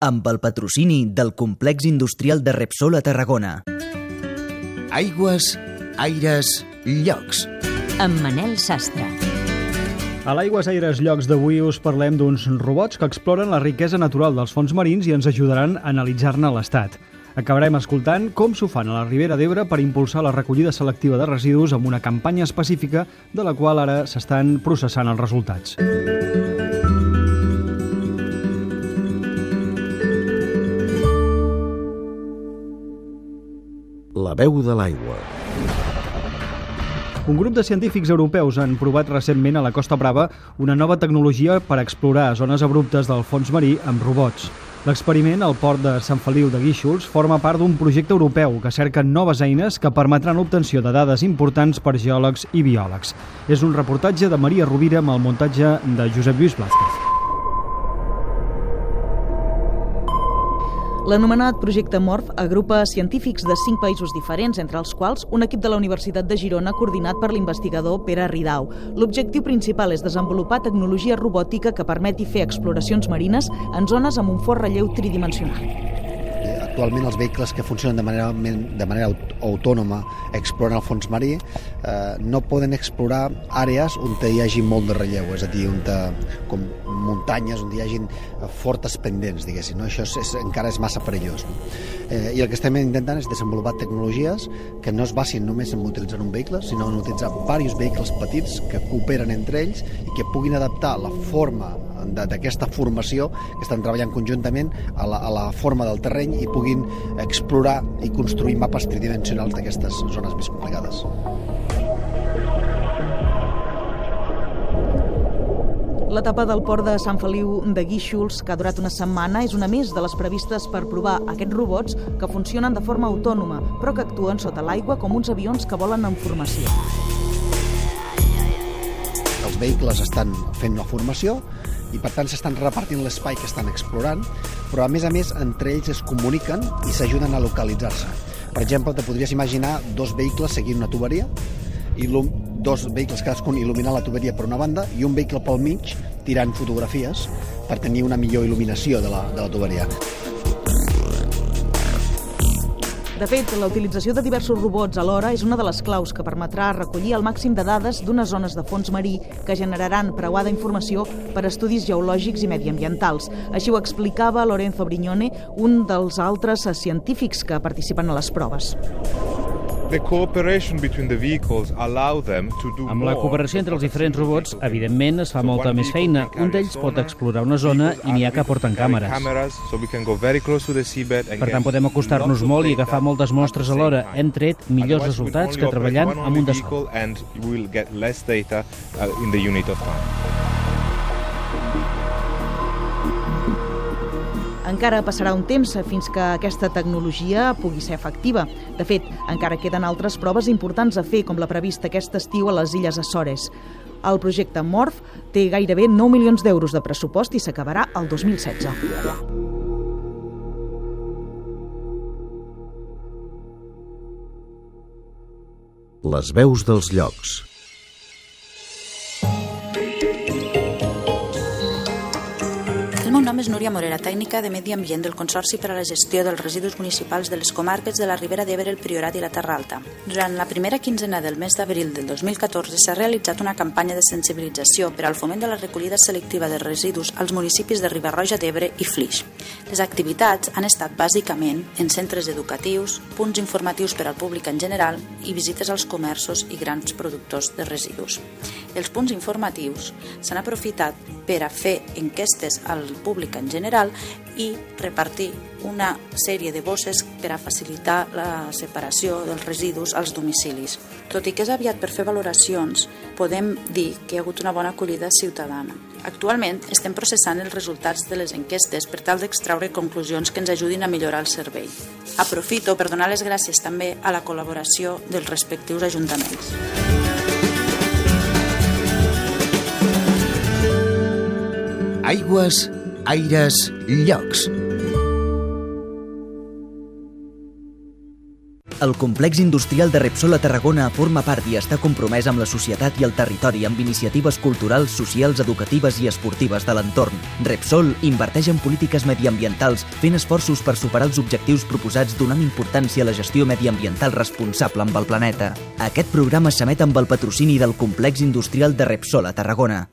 amb el patrocini del complex industrial de Repsol a Tarragona. Aigües, aires, llocs. Amb Manel Sastre. A l'Aigües Aires Llocs d'avui us parlem d'uns robots que exploren la riquesa natural dels fons marins i ens ajudaran a analitzar-ne l'estat. Acabarem escoltant com s'ho fan a la Ribera d'Ebre per impulsar la recollida selectiva de residus amb una campanya específica de la qual ara s'estan processant els resultats. La veu de l'aigua. Un grup de científics europeus han provat recentment a la Costa Brava una nova tecnologia per explorar zones abruptes del fons marí amb robots. L'experiment al port de Sant Feliu de Guíxols forma part d'un projecte europeu que cerca noves eines que permetran l'obtenció de dades importants per geòlegs i biòlegs. És un reportatge de Maria Rovira amb el muntatge de Josep Lluís Blázquez. L'anomenat projecte MORF agrupa científics de cinc països diferents, entre els quals un equip de la Universitat de Girona coordinat per l'investigador Pere Ridau. L'objectiu principal és desenvolupar tecnologia robòtica que permeti fer exploracions marines en zones amb un fort relleu tridimensional actualment els vehicles que funcionen de manera, de manera autònoma exploren el fons marí eh, no poden explorar àrees on hi hagi molt de relleu, és a dir, on te, com muntanyes, on hi hagi fortes pendents, diguéssim. No? Això és, és, encara és massa perillós. No? Eh, I el que estem intentant és desenvolupar tecnologies que no es basin només en utilitzar un vehicle, sinó en utilitzar diversos vehicles petits que cooperen entre ells i que puguin adaptar la forma d'aquesta formació que estan treballant conjuntament a la, a la forma del terreny i puguin explorar i construir mapes tridimensionals d'aquestes zones més complicades. L'etapa del port de Sant Feliu de Guíxols, que ha durat una setmana, és una més de les previstes per provar aquests robots que funcionen de forma autònoma, però que actuen sota l'aigua com uns avions que volen en formació. Els vehicles estan fent la formació i per tant s'estan repartint l'espai que estan explorant, però a més a més entre ells es comuniquen i s'ajuden a localitzar-se. Per exemple, te podries imaginar dos vehicles seguint una tuberia, i dos vehicles cadascun il·luminant la tuberia per una banda i un vehicle pel mig tirant fotografies per tenir una millor il·luminació de la, de la tuberia. De fet, la utilització de diversos robots alhora és una de les claus que permetrà recollir el màxim de dades d'unes zones de fons marí que generaran preuada informació per a estudis geològics i mediambientals. Així ho explicava Lorenzo Brignone, un dels altres científics que participen a les proves. Amb la cooperació entre els diferents robots, evidentment, es fa molta més feina. Un d'ells pot explorar una zona i n'hi ha que porten càmeres. Per tant, podem acostar-nos molt i agafar moltes mostres alhora. Hem tret millors resultats que treballant amb un de sol. Encara passarà un temps fins que aquesta tecnologia pugui ser efectiva. De fet, encara queden altres proves importants a fer, com la prevista aquest estiu a les Illes Açores. El projecte MORF té gairebé 9 milions d'euros de pressupost i s'acabarà el 2016. Les veus dels llocs. Nom és Núria Morera, tècnica de Medi Ambient del Consorci per a la Gestió dels Residus Municipals de les comarques de la Ribera d'Ebre, el Priorat i la Terra Alta. Durant la primera quinzena del mes d'abril del 2014 s'ha realitzat una campanya de sensibilització per al foment de la recollida selectiva de residus als municipis de Ribarroja d'Ebre i Flix. Les activitats han estat bàsicament en centres educatius, punts informatius per al públic en general i visites als comerços i grans productors de residus. Els punts informatius s'han aprofitat per a fer enquestes al públic en general i repartir una sèrie de bosses per a facilitar la separació dels residus als domicilis. Tot i que és aviat per fer valoracions, podem dir que hi ha hagut una bona acollida ciutadana. Actualment estem processant els resultats de les enquestes per tal d'extraure conclusions que ens ajudin a millorar el servei. Aprofito per donar les gràcies també a la col·laboració dels respectius ajuntaments. Aigües aires, llocs. El complex industrial de Repsol a Tarragona forma part i està compromès amb la societat i el territori amb iniciatives culturals, socials, educatives i esportives de l'entorn. Repsol inverteix en polítiques mediambientals fent esforços per superar els objectius proposats donant importància a la gestió mediambiental responsable amb el planeta. Aquest programa s'emet amb el patrocini del complex industrial de Repsol a Tarragona.